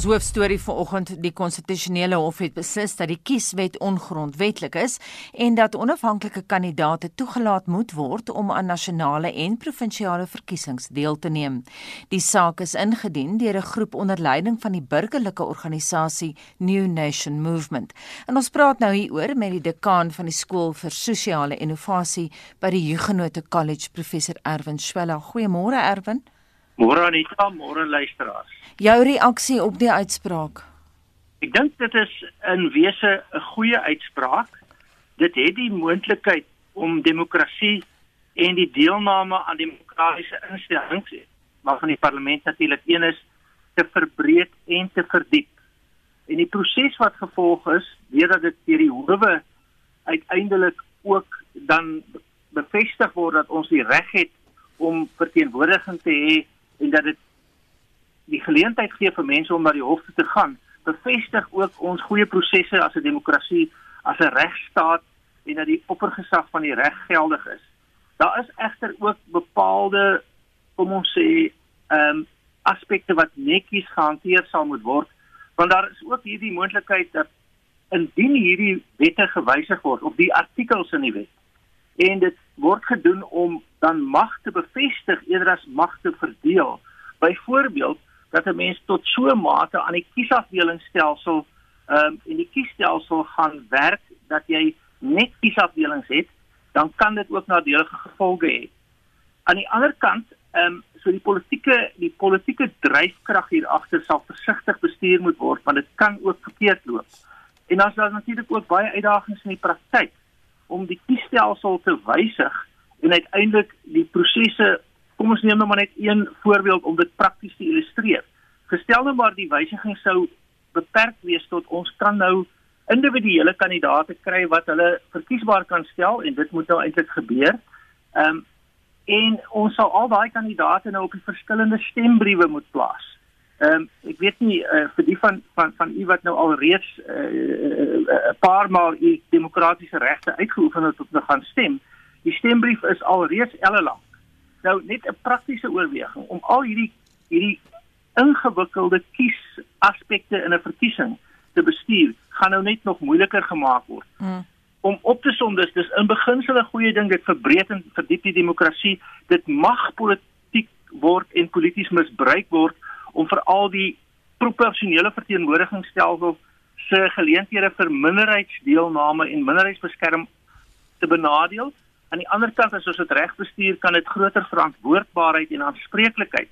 Ons hoofstorie vanoggend, die konstitusionele hof het beslis dat die kieswet ongrondwettig is en dat onafhanklike kandidaate toegelaat moet word om aan nasionale en provinsiale verkiesings deel te neem. Die saak is ingedien deur 'n groep onder leiding van die burgerlike organisasie New Nation Movement. En ons praat nou hieroor met die dekaan van die skool vir sosiale innovasie by die Huguenot College, professor Erwin Swela. Goeiemôre Erwin. Môre Anita, môre luisteraars. Jou reaksie op die uitspraak? Ek dink dit is in wese 'n goeie uitspraak. Dit het die moontlikheid om demokrasie en die deelname aan demokratiese instellings, waarvan die parlement natuurlik een is, te verbreek en te verdiep. En die proses wat gevolg is, deurdat dit deur die howe uiteindelik ook dan bevestig word dat ons die reg het om verteenwoordiging te hê en dat dit die geleentheid gee vir mense om na die hof toe te gaan, bevestig ook ons goeie prosesse as 'n demokrasie, as 'n regstaat en dat die oppergesag van die reg geldig is. Daar is egter ook bepaalde kom ons sê ehm um, aspekte wat netjies gehanteer sal moet word, want daar is ook hierdie moontlikheid dat indien hierdie wette gewysig word of die artikels in die wet en dit word gedoen om dan mag te bevestig eerder as mag te verdeel. Byvoorbeeld dat 'n mens tot so 'n mate aan die kiesafdelingsstelsel ehm um, en die kiesstelsel gaan werk dat jy net kiesafdelings het, dan kan dit ook nadelige gevolge hê. Aan die ander kant, ehm um, so die politieke die politieke dryfkrag hier agter sal versigtig bestuur moet word want dit kan ook verkeerd loop. En dan is daar natuurlik ook baie uitdagings in die praktyk om die kiesstelsel te wysig en uiteindelik die prosesse kom ons neem nou maar net een voorbeeld om dit prakties te illustreer. Gestel nou maar die wysiging sou beperk wees tot ons kan nou individuele kandidaate kry wat hulle verkiesbaar kan stel en dit moet nou eintlik gebeur. Ehm um, en ons sal al daai kandidaate nou op die verskillende stembriewe moet plaas. Ehm um, ek weet nie uh, vir die van van van u wat nou al reeds 'n uh, uh, paar maal u demokratiese regte uitgeoefen het om te gaan stem. Die stembrief is al reeds ellelang. Nou net 'n praktiese oorweging om al hierdie hierdie ingewikkelde kies aspekte in 'n verkiesing te bestuur, gaan nou net nog moeiliker gemaak word. Mm. Om op te som dis dis in beginsel 'n goeie ding dit verbreek en verdiep die demokrasie. Dit mag politiek word en polities misbruik word om vir al die proporsionele verteenwoordigingsstelsel se geleenthede vir minderheidsdeelname en minderheidsbeskerming te benadeel. Aan die ander kant as ons dit reg bestuur, kan dit groter verantwoordbaarheid en aanspreeklikheid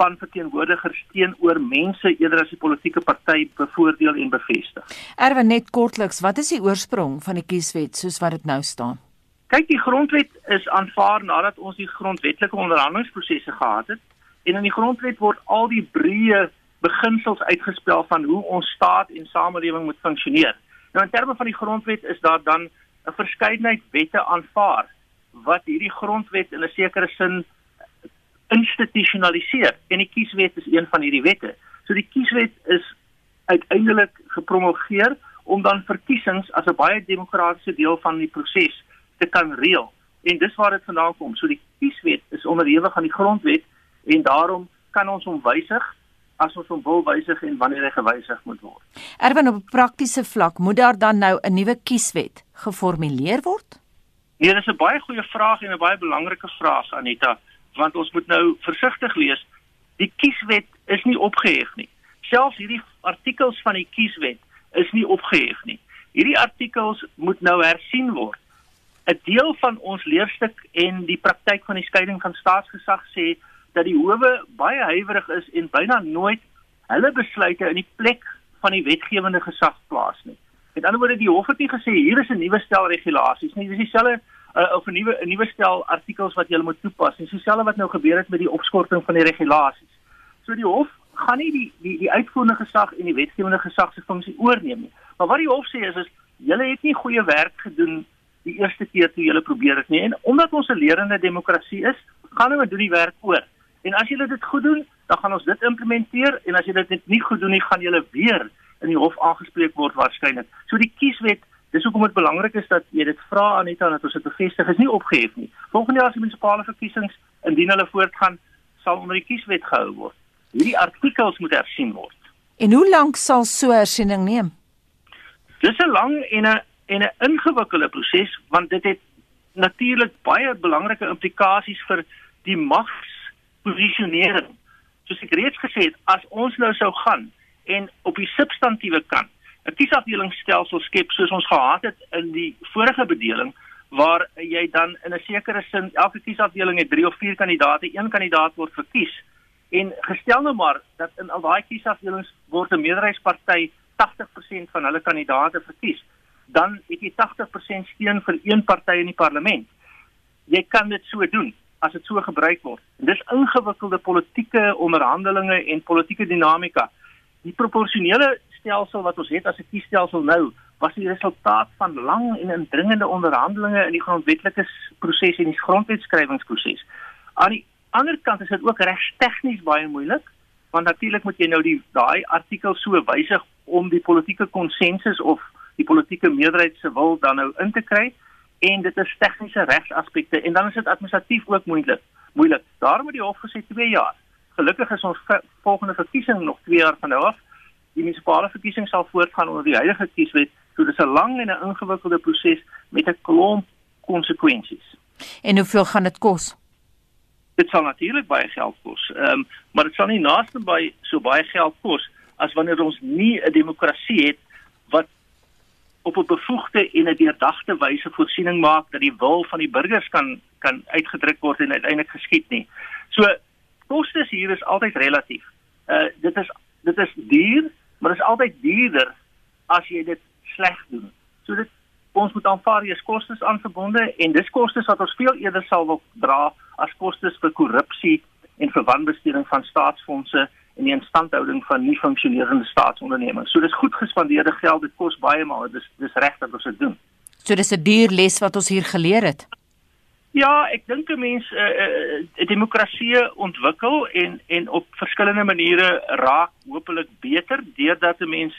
van verteenwoordigers teenoor mense eerder as die politieke party bevoordeel en bevestig. Erwin net kortliks, wat is die oorsprong van die kieswet soos wat dit nou staan? Kyk, die grondwet is aanvaar nadat ons die grondwetlike onderhandelingsprosesse gehad het en in die grondwet word al die breë beginsels uitgespel van hoe ons staat en samelewing moet funksioneer. Nou in terme van die grondwet is daar dan 'n verskeidenheid wette aanvaar wat hierdie grondwet in 'n sekere sin institusionaliseer en die kieswet is een van hierdie wette. So die kieswet is uiteindelik gepromulgeer om dan verkiesings as 'n baie demokratiese deel van die proses te kan reël. En dis waar dit vandaan kom. So die kieswet is onderhewig aan die grondwet en daarom kan ons hom wysig as ons hom wil wysig en wanneer hy gewysig moet word. Erwin op 'n praktiese vlak, moet daar dan nou 'n nuwe kieswet geformuleer word? Nee, dis 'n baie goeie vraag en 'n baie belangrike vraag Anita, want ons moet nou versigtig wees. Die kieswet is nie opgeheg nie. Selfs hierdie artikels van die kieswet is nie opgeheg nie. Hierdie artikels moet nou hersien word. 'n Deel van ons leerstuk en die praktyk van die skeiding van staatsgesag sê dat die howe baie huiwerig is en byna nooit hulle besluite in die plek van die wetgewende gesag plaas nie. Met ander woorde, die hof het nie gesê hier is 'n nuwe stel regulasies nie. Dis dieselfde uh, of 'n nuwe 'n nuwe stel artikels wat jy moet toepas. Dis dieselfde wat nou gebeur het met die opskorting van die regulasies. So die hof gaan nie die die die uitvoerende gesag en die wetgewende gesag se funksie oorneem nie. Maar wat die hof sê is is julle het nie goeie werk gedoen die eerste keer toe julle probeer het nie. En omdat ons 'n lerende demokrasie is, gaan hulle doen die werk oor. En as julle dit goed doen, dan gaan ons dit implementeer en as julle dit nie goed doen nie, gaan julle weer in die hof aangespreek word waarskynlik. So die kieswet, dis hoekom dit belangrik is dat jy dit vra Anita dat ons dit bevestig is nie opgehef nie. Volgende jaar die munisipale verkiesings indien hulle voortgaan, sal onder die kieswet gehou word. Hierdie artikels moet hersien word. En hoe lank sal so 'n hersiening neem? Dis 'n lang en 'n en 'n ingewikkelde proses want dit het natuurlik baie belangrike implikasies vir die magsposisionering. Soos ek reeds gesê het, as ons nou sou gaan en op die substantiële kant 'n kiesafdelingsstelsel skep soos ons gehad het in die vorige bedeling waar jy dan in 'n sekere sin elke kiesafdeling het 3 of 4 kandidaate, een kandidaat word verkies. En gestel nou maar dat in al daai kiesafdelings word 'n meerderheidsparty 80% van hulle kandidaate verkies, dan het jy 80% steun vir een party in die parlement. Jy kan dit so doen as dit so gebruik word. En dis ingewikkelde politieke onderhandelinge en politieke dinamika. Die proporsionele stelsel wat ons het as 'n kiesstelsel nou was die resultaat van lang en indringende onderhandelinge in die grondwetlike proses en die grondwetskrywingsproses. Aan die ander kant is dit ook regstegnies baie moeilik want natuurlik moet jy nou die daai artikel so wysig om die politieke konsensus of die politieke meerderheid se wil dan nou in te kry en dit is tegniese regsaspekte en dan is dit administratief ook moeilik. Moeilik. Daarom het die hof gesê 2 jaar. Gelukkig is ons volgende verkiesing nog 2 jaar van nou af. Die munisipale verkiesing sal voortgaan onder die huidige kieswet. So dis 'n lang en 'n ingewikkelde proses met 'n klomp konsekwensies. En hoeveel gaan dit kos? Dit sal natuurlik baie geld kos. Ehm um, maar dit sal nie naaste by so baie geld kos as wanneer ons nie 'n demokrasie het wat op 'n bevoegde en 'n deurdagte wyse voorsiening maak dat die wil van die burgers kan kan uitgedruk word en uiteindelik geskied nie. So kostes hier is altyd relatief. Uh dit is dit is duur, maar dit is altyd duurder as jy dit sleg doen. So dit ons moet aanvaar jy is kostes aangebonde en dis kostes wat ons veel eerder sal wil dra as kostes vir korrupsie en vir wanbesteding van staatsfondse en die instandhouding van nie funksionerende staatsondernemings. So dis goed gespandeerde geld, dit kos baie maar dis dis reg dat ons dit doen. So dis 'n duur les wat ons hier geleer het. Ja, ek dink 'n mens 'n uh, demokrasie ontwikkel en en op verskillende maniere raak hopelik beter deurdat 'n mens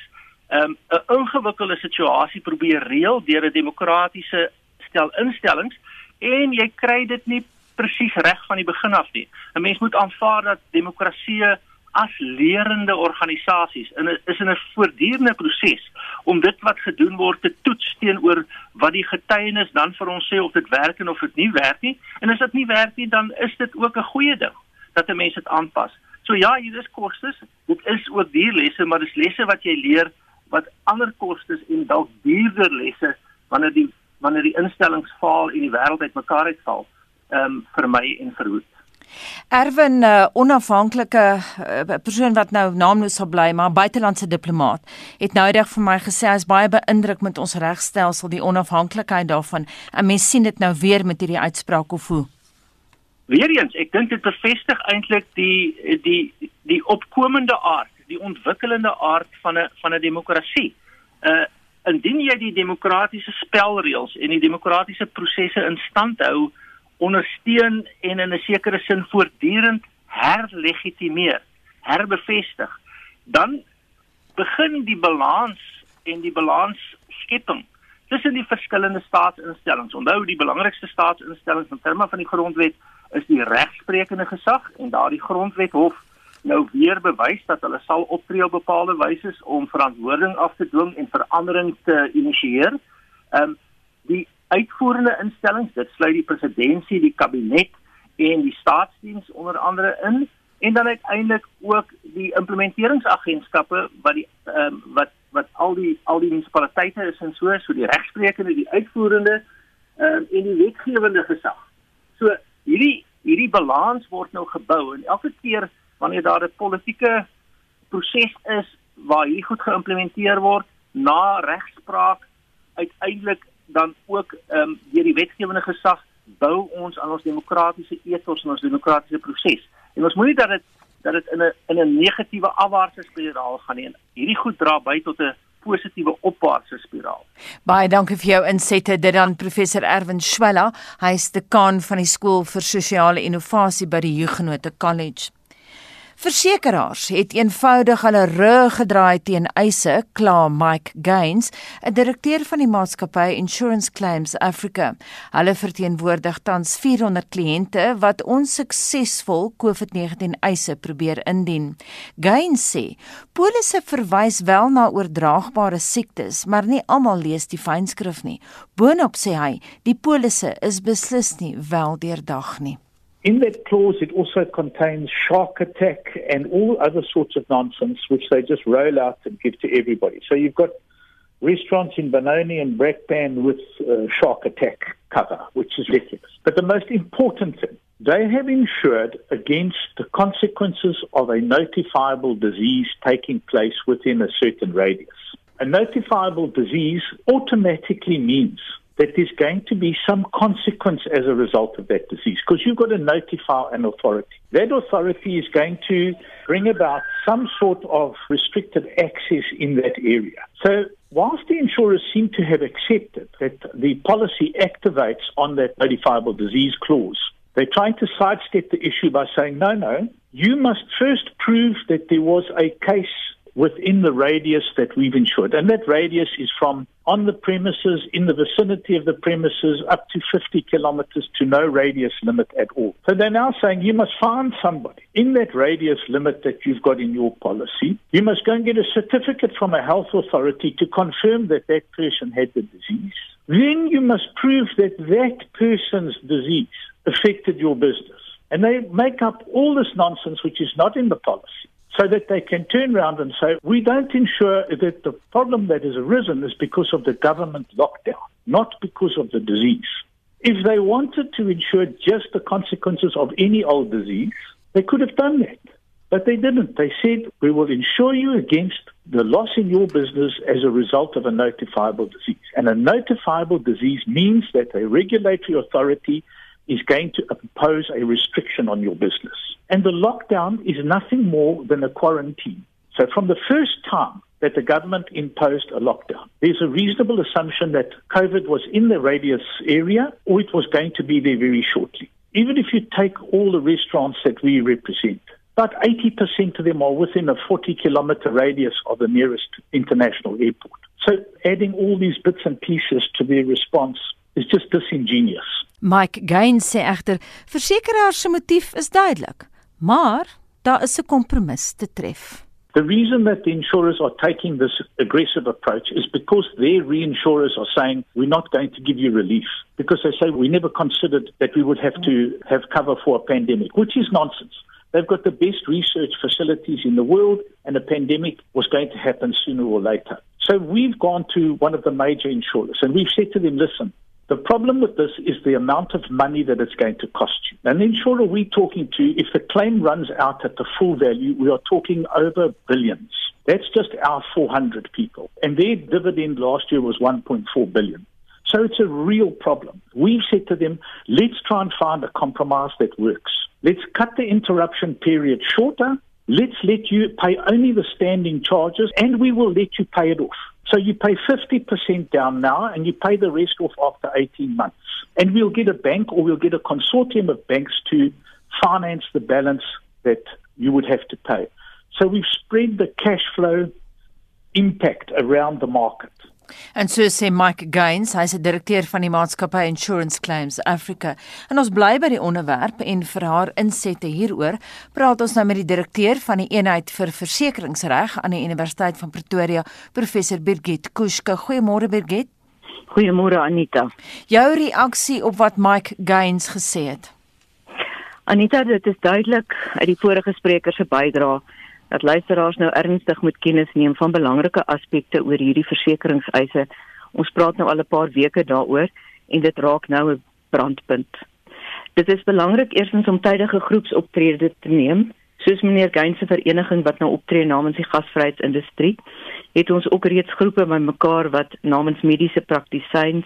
'n um, ingewikkelde situasie probeer reël deur 'n demokratiese stel instellings en jy kry dit nie presies reg van die begin af nie. 'n Mens moet aanvaar dat demokrasie as lerende organisasies in 'n is in 'n voortdurende proses om dit wat gedoen word te toets teenoor wat die getuienis dan vir ons sê of dit werk en of dit nie werk nie en as dit nie werk nie dan is dit ook 'n goeie ding dat 'n mens dit aanpas. So ja, hier is kostes. Dit is ook duur lesse, maar dis lesse wat jy leer wat ander kostes en dalk duurder lesse wanneer die wanneer die instellings faal en die wêreld uitmekaar uitval, ehm um, vermy en verhoed. Erwin uh, onafhanklike uh, persoon wat nou naamloos sal bly, maar buitelandse diplomaat, het nou reg vir my gesê hy is baie beïndruk met ons regstelsel, die onafhanklikheid daarvan. En mens sien dit nou weer met hierdie uitspraak of hoe. Weereens, ek dink dit bevestig eintlik die die die opkomende aard, die ontwikkelende aard van 'n van 'n demokrasie. Uh indien jy die demokratiese spelreëls en die demokratiese prosesse in stand hou, ondersteun en in 'n sekere sin voortdurend herlegitimeer, herbevestig, dan begin die balans en die balansskepping tussen die verskillende staatsinstellings. Onthou die belangrikste staatsinstellings in terme van die grondwet is die regsprekende gesag en daardie grondwethof nou weer bewys dat hulle sal optree op bepaalde wyse om verantwoording af te dwing en verandering te initieer. Ehm um, die uitvoerende instellings, dit sluit die presidentskap, die kabinet en die staatsdiens onder andere in en dan uiteindelik ook die implementeringsagentskappe wat die um, wat wat al die al die munisipaliteite is en so so die regsprekende, die uitvoerende um, en die wetgewende gesag. So hierdie hierdie balans word nou gebou en elke keer wanneer daar 'n politieke proses is waar hierdie goed geïmplementeer word na regspraak uiteindelik dan ook ehm um, deur die wetgewende gesag bou ons aan ons demokratiese ethos en ons demokratiese proses. En ons moenie dat dit dat dit in 'n in 'n negatiewe afwaartse spiraal gaan nie. Hierdie goed dra by tot 'n positiewe opwaartse spiraal. Baie dankie vir jou insette. Dit dan professor Erwin Schwella, hy is dekaan van die skool vir sosiale innovasie by die Huguenot College. Versekeraars het eenvoudig hulle rug gedraai teen eise, kla Mike Gaines, 'n direkteur van die maatskappy Insurance Claims Africa. Hulle verteenwoordig tans 400 kliënte wat onsuksesvol COVID-19 eise probeer indien. Gaines sê, polisse verwys wel na oordraagbare siektes, maar nie almal lees die fynskrif nie. Boonop sê hy, die polisse is beslis nie wel deurdag nie. In that clause, it also contains shark attack and all other sorts of nonsense, which they just roll out and give to everybody. So you've got restaurants in Benoni and Brakpan with uh, shark attack cover, which is ridiculous. But the most important thing, they have insured against the consequences of a notifiable disease taking place within a certain radius. A notifiable disease automatically means that there's going to be some consequence as a result of that disease because you've got to notify an authority. That authority is going to bring about some sort of restricted access in that area. So, whilst the insurers seem to have accepted that the policy activates on that notifiable disease clause, they're trying to sidestep the issue by saying, no, no, you must first prove that there was a case within the radius that we've insured. And that radius is from on the premises, in the vicinity of the premises, up to 50 kilometers to no radius limit at all. So they're now saying you must find somebody in that radius limit that you've got in your policy. You must go and get a certificate from a health authority to confirm that that person had the disease. Then you must prove that that person's disease affected your business. And they make up all this nonsense which is not in the policy so that they can turn around and say, we don't ensure that the problem that has arisen is because of the government lockdown, not because of the disease. If they wanted to ensure just the consequences of any old disease, they could have done that. But they didn't. They said, we will insure you against the loss in your business as a result of a notifiable disease. And a notifiable disease means that a regulatory authority is going to impose a restriction on your business. And the lockdown is nothing more than a quarantine. So from the first time that the government imposed a lockdown, there's a reasonable assumption that COVID was in the radius area or it was going to be there very shortly. Even if you take all the restaurants that we represent, about 80% of them are within a 40 kilometer radius of the nearest international airport. So adding all these bits and pieces to their response is just disingenuous. Mike Gaines sê egter versekeraars se motief is duidelik. Maar daar is 'n kompromis te tref. The reason that the insurers are taking this aggressive approach is because their reinsurers are saying we're not going to give you relief because they say we never considered that we would have to have cover for a pandemic, which is nonsense. They've got the best research facilities in the world and a pandemic was going to happen sooner or later. So we've gone to one of the major insurers and we've said to them, listen, The problem with this is the amount of money that it's going to cost you. And insurer we're talking to, if the claim runs out at the full value, we are talking over billions. That's just our 400 people. And their dividend last year was 1.4 billion. So it's a real problem. We've said to them, let's try and find a compromise that works. Let's cut the interruption period shorter. Let's let you pay only the standing charges and we will let you pay it off. So you pay 50% down now and you pay the rest off after 18 months. And we'll get a bank or we'll get a consortium of banks to finance the balance that you would have to pay. So we've spread the cash flow impact around the market. En so sê Mike Gaines, hy's 'n direkteur van die maatskappy Insurance Claims Africa. En ons bly by die onderwerp en vir haar insette hieroor, praat ons nou met die direkteur van die eenheid vir versekeringsreg aan die Universiteit van Pretoria, professor Birgit Kuske. Goeiemôre Birgit. Goeiemôre Anita. Jou reaksie op wat Mike Gaines gesê het. Anita, dit is duidelik uit die vorige spreker se bydrae dat luisteraars nou ernstig moet kennis neem van belangrike aspekte oor hierdie versekeringseise. Ons praat nou al 'n paar weke daaroor en dit raak nou 'n brandpunt. Dit is belangrik eerstens om tydige groepsoptredes te neem, soos meneer Gaines se vereniging wat nou optree namens die gasvryheidsindustrie, het ons ook reeds groepe bymekaar wat namens mediese praktisyns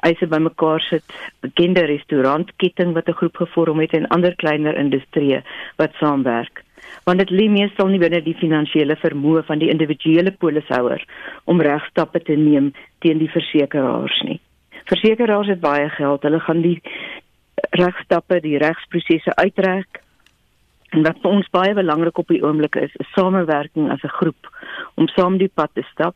eise bymekaar sit, bekende restaurantketting wat 'n groep gevorm het en ander kleiner industrieë wat saamwerk want dit lê meestal nie binne die finansiële vermoë van die individuele polishouer om regstappe te neem teen die versekeraars nie. Versekeraars het baie geld, hulle gaan die regstappe, die regsprosesse uitrek En wat vir ons baie belangrik op die oomblik is, is samewerking as 'n groep om saam die pad te stap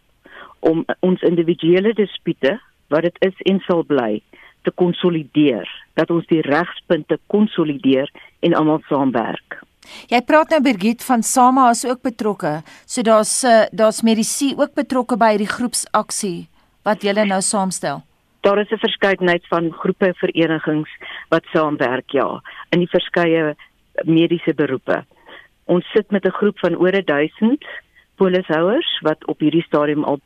om ons individuele dispute wat dit is en sal bly te konsolideer, dat ons die regspunte konsolideer en almal saamwerk. Jy praat nou Birgit van Sama is ook betrokke. So daar's eh, daar's Medici ook betrokke by hierdie groepsaksie wat julle nou saamstel. Daar is 'n verskeidenheid van groepe verenigings wat saamwerk ja in die verskeie mediese beroepe. Ons sit met 'n groep van oor 1000 polishouers wat op hierdie stadium al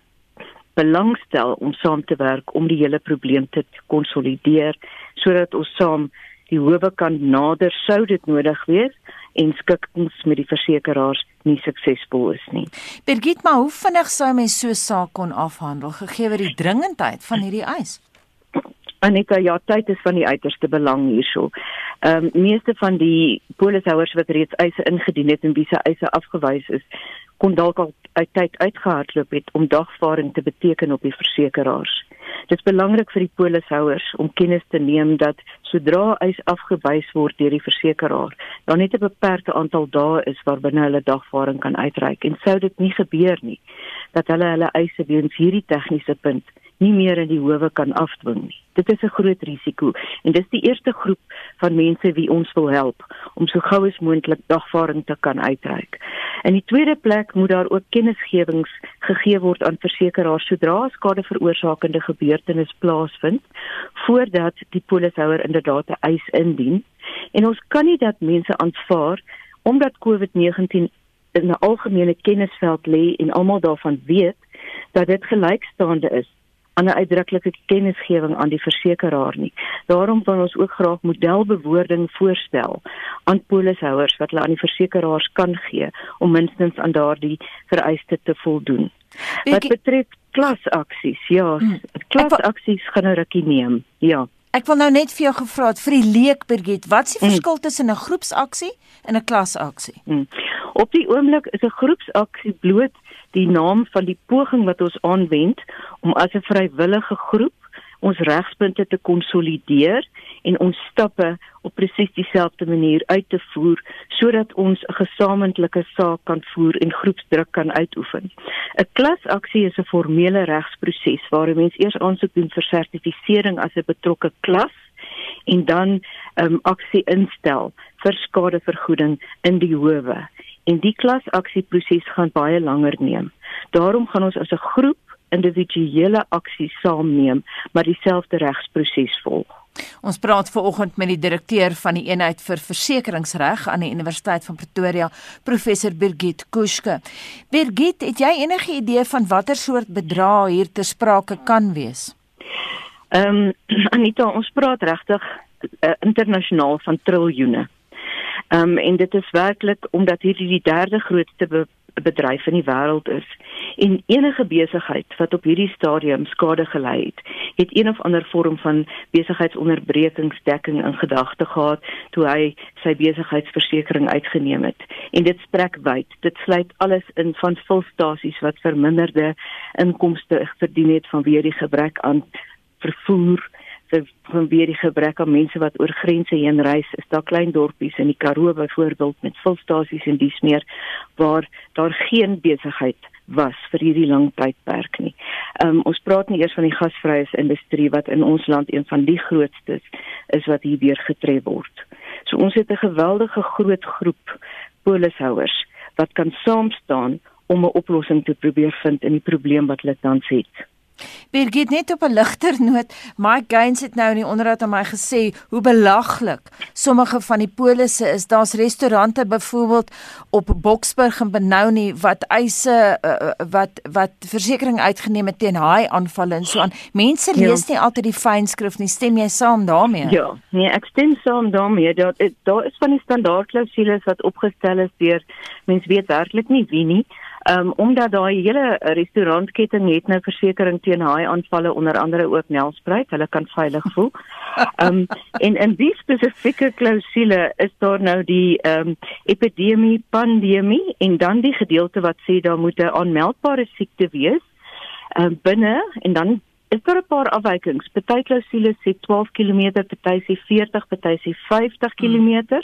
belangstel om saam te werk om die hele probleem te konsolideer sodat ons saam die howe kan nader sou dit nodig wees en skikkings met die versekeraars nie suksesvol is nie. Birgit, maar hoe vinnig sou mens so 'n saak kon afhandel gegee word die dringendheid van hierdie eis? Aneta, ja, tyd is van die uiterste belang hierso. Ehm um, meeste van die polishouers wat reeds eise ingedien het en wie se eise afgewys is, kon dalk al uit tyd uitgehardloop het om dagvaarding te beteken op die versekeraars. Dit is belangrik vir die polishouers om kennis te neem dat sodra eis afgewys word deur die versekeraar, daar net 'n beperkte aantal dae is waarbinne hulle dagvaarding kan uitreik. En sou dit nie gebeur nie dat hulle hulle eise weens hierdie tegniese punt nie meer in die howe kan afdwing nie. Dit is 'n groot risiko en dis die eerste groep van mense wie ons wil help om so gou as moontlik dagvaarding te kan uitreik. In die tweede plek moet daar ook kennisgewings gegee word aan versekeraars sodra skade veroorsakende gebeurtenis plaasvind voordat die polishouer inderdaad 'n eis indien. En ons kan nie dat mense aanvaar omdat COVID-19 in 'n algemene kennisveld lê en almal daarvan weet dat dit gelykstaande is aan 'n uitdruklike kennisgewing aan die versekeraar nie. Daarom wil ons ook graag modelbewoording voorstel aan polishouers wat hulle aan die versekeraars kan gee om minstens aan daardie vereiste te voldoen. Wat betref klasaksies, ja, hmm. klasaksies gaan 'n rukkie neem. Ja. Ek wil nou net vir jou gevra het vir die leek Birgit, wat is die hmm. verskil tussen 'n groepsaksie en 'n klasaksie? Hmm. Op die oomblik is 'n groepsaksie bloot die naam van die poging wat ons aanwend om as 'n vrywillige groep ons regspunte te konsolideer en ons stappe op presies dieselfde manier uit te voer sodat ons 'n gesamentlike saak kan voer en groepsdruk kan uitoefen. 'n Klasaksie is 'n formele regsproses waar 'n mens eers aansoek doen vir sertifisering as 'n betrokke klas en dan 'n um, ehm, aksie instel vir skadevergoeding in die howe en die klasaksieproses gaan baie langer neem. Daarom gaan ons as 'n groep individuele aksies saamneem, maar dieselfde regsproses volg. Ons praat veraloggend met die direkteur van die eenheid vir versekeringsreg aan die Universiteit van Pretoria, professor Birgit Kuske. Birgit, het jy enige idee van watter soort bedrag hier ter sprake kan wees? Ehm um, Anita, ons praat regtig uh, internasionaal van triljoene. Ehm um, en dit is werklik omdat hierdie die derde grootste be bedryf in die wêreld is en enige besigheid wat op hierdie stadium skade gely het, het een of ander vorm van besigheidsonderbrekingsdekking in gedagte gehad toe hy sy besigheidsversekering uitgeneem het. En dit strek wyd. Dit sluit alles in van volstasies wat verminderde inkomste verdien het vanweë die gebrek aan vervoer vanweer die gebrek aan mense wat oor grense heen reis, is daar klein dorpies in die Karoo byvoorbeeld met volstasies en dies meer waar daar geen besigheid was vir hierdie lang tydperk nie. Um, ons praat nie eers van die gasvrye industrie wat in ons land een van die grootstes is wat hier weer getref word. So ons het 'n geweldige groot groep polishouers wat kan saam staan om 'n oplossing te probeer vind in die probleem wat hulle tans het. Birgit net op 'n ligter noot, Mike Gaines het nou in die onderhoud aan my gesê hoe belaglik sommige van die polisse is. Daar's restaurante byvoorbeeld op Boksburg en Benoni wat eise uh, wat wat versekerings uitgeneem het teen haai aanvalle en so aan. Mense ja. lees ja. nie altyd die fynskrif nie. Stem jy saam daarmee? Ja, nee, ek stem saam daarmee. Daar daar is van die standaardklousules wat opgestel is deur mense weet werklik nie wie nie. Um omdat daai hele restaurantketting het nou versekerings teen haai aanvalle onder andere ook Nelspruit, hulle kan veilig voel. Um en in die spesifieke klousule is daar nou die um epidemie pandemie en dan die gedeelte wat sê daar moet 'n aanmeldbare siekte wees um binne en dan is daar 'n paar afwykings. Party klousules sê 12 km, party sê 40, party sê 50 km. Hmm.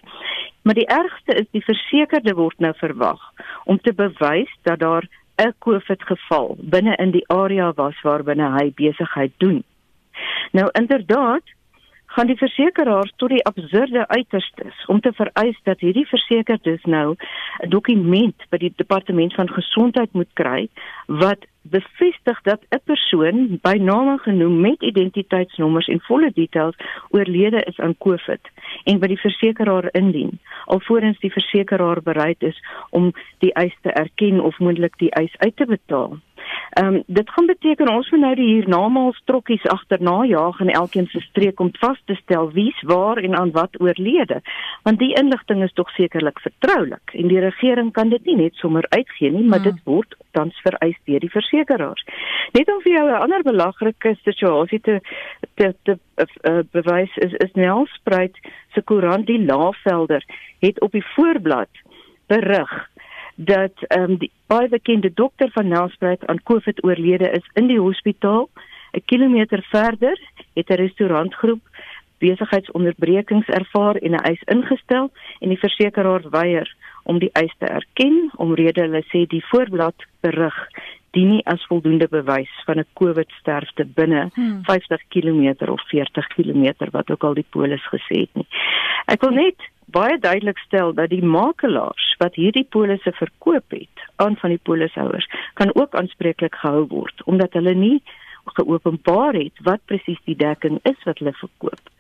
Maar die ergste is die versekerde word nou verwag om te bewys dat daar 'n COVID geval binne in die area was waarbinne hy besigheid doen. Nou inderdaad gaan die versekeraars tot die absurde uiterstes om te vereis dat hierdie versekerdes nou 'n dokument by die departement van gesondheid moet kry wat bevestig dat 'n persoon by name genoem met identiteitsnommers en volle details oorlede is aan COVID en by die versekeraar indien alvorens die versekeraar bereid is om die eis te erken of moontlik die eis uit te betaal. Ehm um, dit gaan beteken ons moet nou die hiernamaals trokkies agterna jaag in elkeen se streek om vas te stel wie's waar en aan wat oorlede. Want die inligting is tog sekerlik vertroulik en die regering kan dit nie net sommer uitgee nie, maar hmm. dit word tans vereis deur die versekerings. Net om vir jou 'n ander belangrike situasie te te, te uh, bewys is is Nelspruit se koerant die Laagvelder het op die voorblad berig dat ehm um, die baie bekende dokter van Nelspruit aan COVID oorlede is in die hospitaal. 'n Kilometer verder het 'n restaurantgroep besigheidsonderbrekings ervaar en 'n eis ingestel en die versekeraar weier om die eis te erken omrede hulle sê die voorblad berig dien nie as voldoende bewys van 'n COVID sterfte binne hmm. 50 km of 40 km wat ook al die polis gesê het nie. Ek wil net baie duidelik stel dat die makelaars wat hierdie polisse verkoop het aan van die polishouers kan ook aanspreeklik gehou word omdat hulle nie geopenbaar het wat presies die dekking is wat hulle verkoop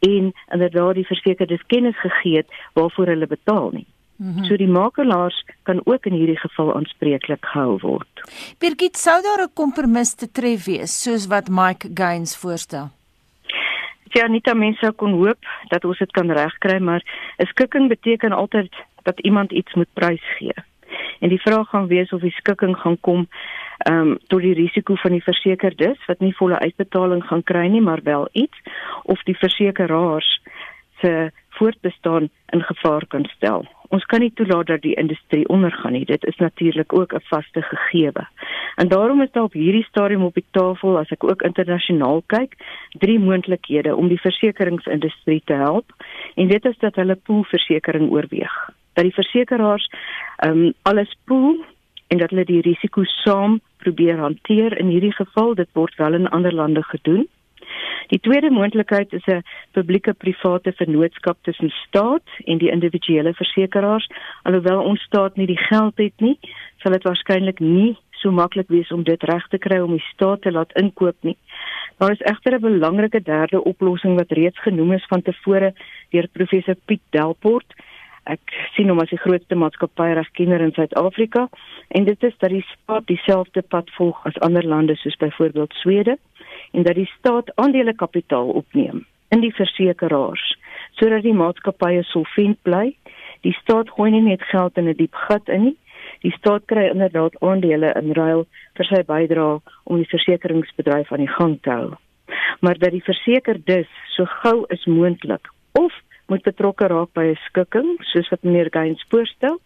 en inderdaad die versekerdes kennis gegee het waarvoor hulle betaal nie. Mm -hmm. So die makelaars kan ook in hierdie geval aanspreeklik gehou word. Birgit sou daar 'n kompromis te tref wees soos wat Mike Gaines voorstel. Ja, nie dat mense kon hoop dat ons dit kan regkry, maar 'n skikking beteken altyd dat iemand iets moet prysgee. En die vraag gaan wees of die skikking gaan kom ehm um, tot die risiko van die versekerdes wat nie volle uitbetaling gaan kry nie, maar wel iets of die versekeraars se voortbestaan in gevaar kan stel. Ons kan nie toelaat dat die industrie ondergaan nie. Dit is natuurlik ook 'n vaste gegewe. En daarom is daar op hierdie stadium op die tafel, as ek ook internasionaal kyk, drie moontlikhede om die versekeringsindustrie te help. En dit is dat hulle poolversekering oorweeg. Dat die versekeraars ehm um, alles pool en dat hulle die risiko saam probeer hanteer in hierdie geval. Dit word wel in ander lande gedoen. Die tweede moontlikheid is 'n publieke-private vennootskap tussen staat en die individuele versekeraars. Alhoewel ons staat nie die geld het nie, sal dit waarskynlik nie so maklik wees om dit reg te kry om die staat te laat inkoop nie. Daar is egter 'n belangrike derde oplossing wat reeds genoem is van tevore deur professor Piet Delport. Ek sien hom as die grootste maatskappyregkenner in Suid-Afrika en dit is dat die staat dieselfde pad volg as ander lande soos byvoorbeeld Swede en dat die staat aandele kapitaal opneem in die versekeraars sodat die maatskappye solvent bly. Die staat gooi nie net geld in 'n die diep gat in nie. Die staat kry inderdaad aandele in ruil vir sy bydrae om die versekeringsbedryf aan die gang te hou. Maar dat die versekerdes so gou as moontlik of moet betrokke raak by 'n skikking soos wat meneer Gaines voorstel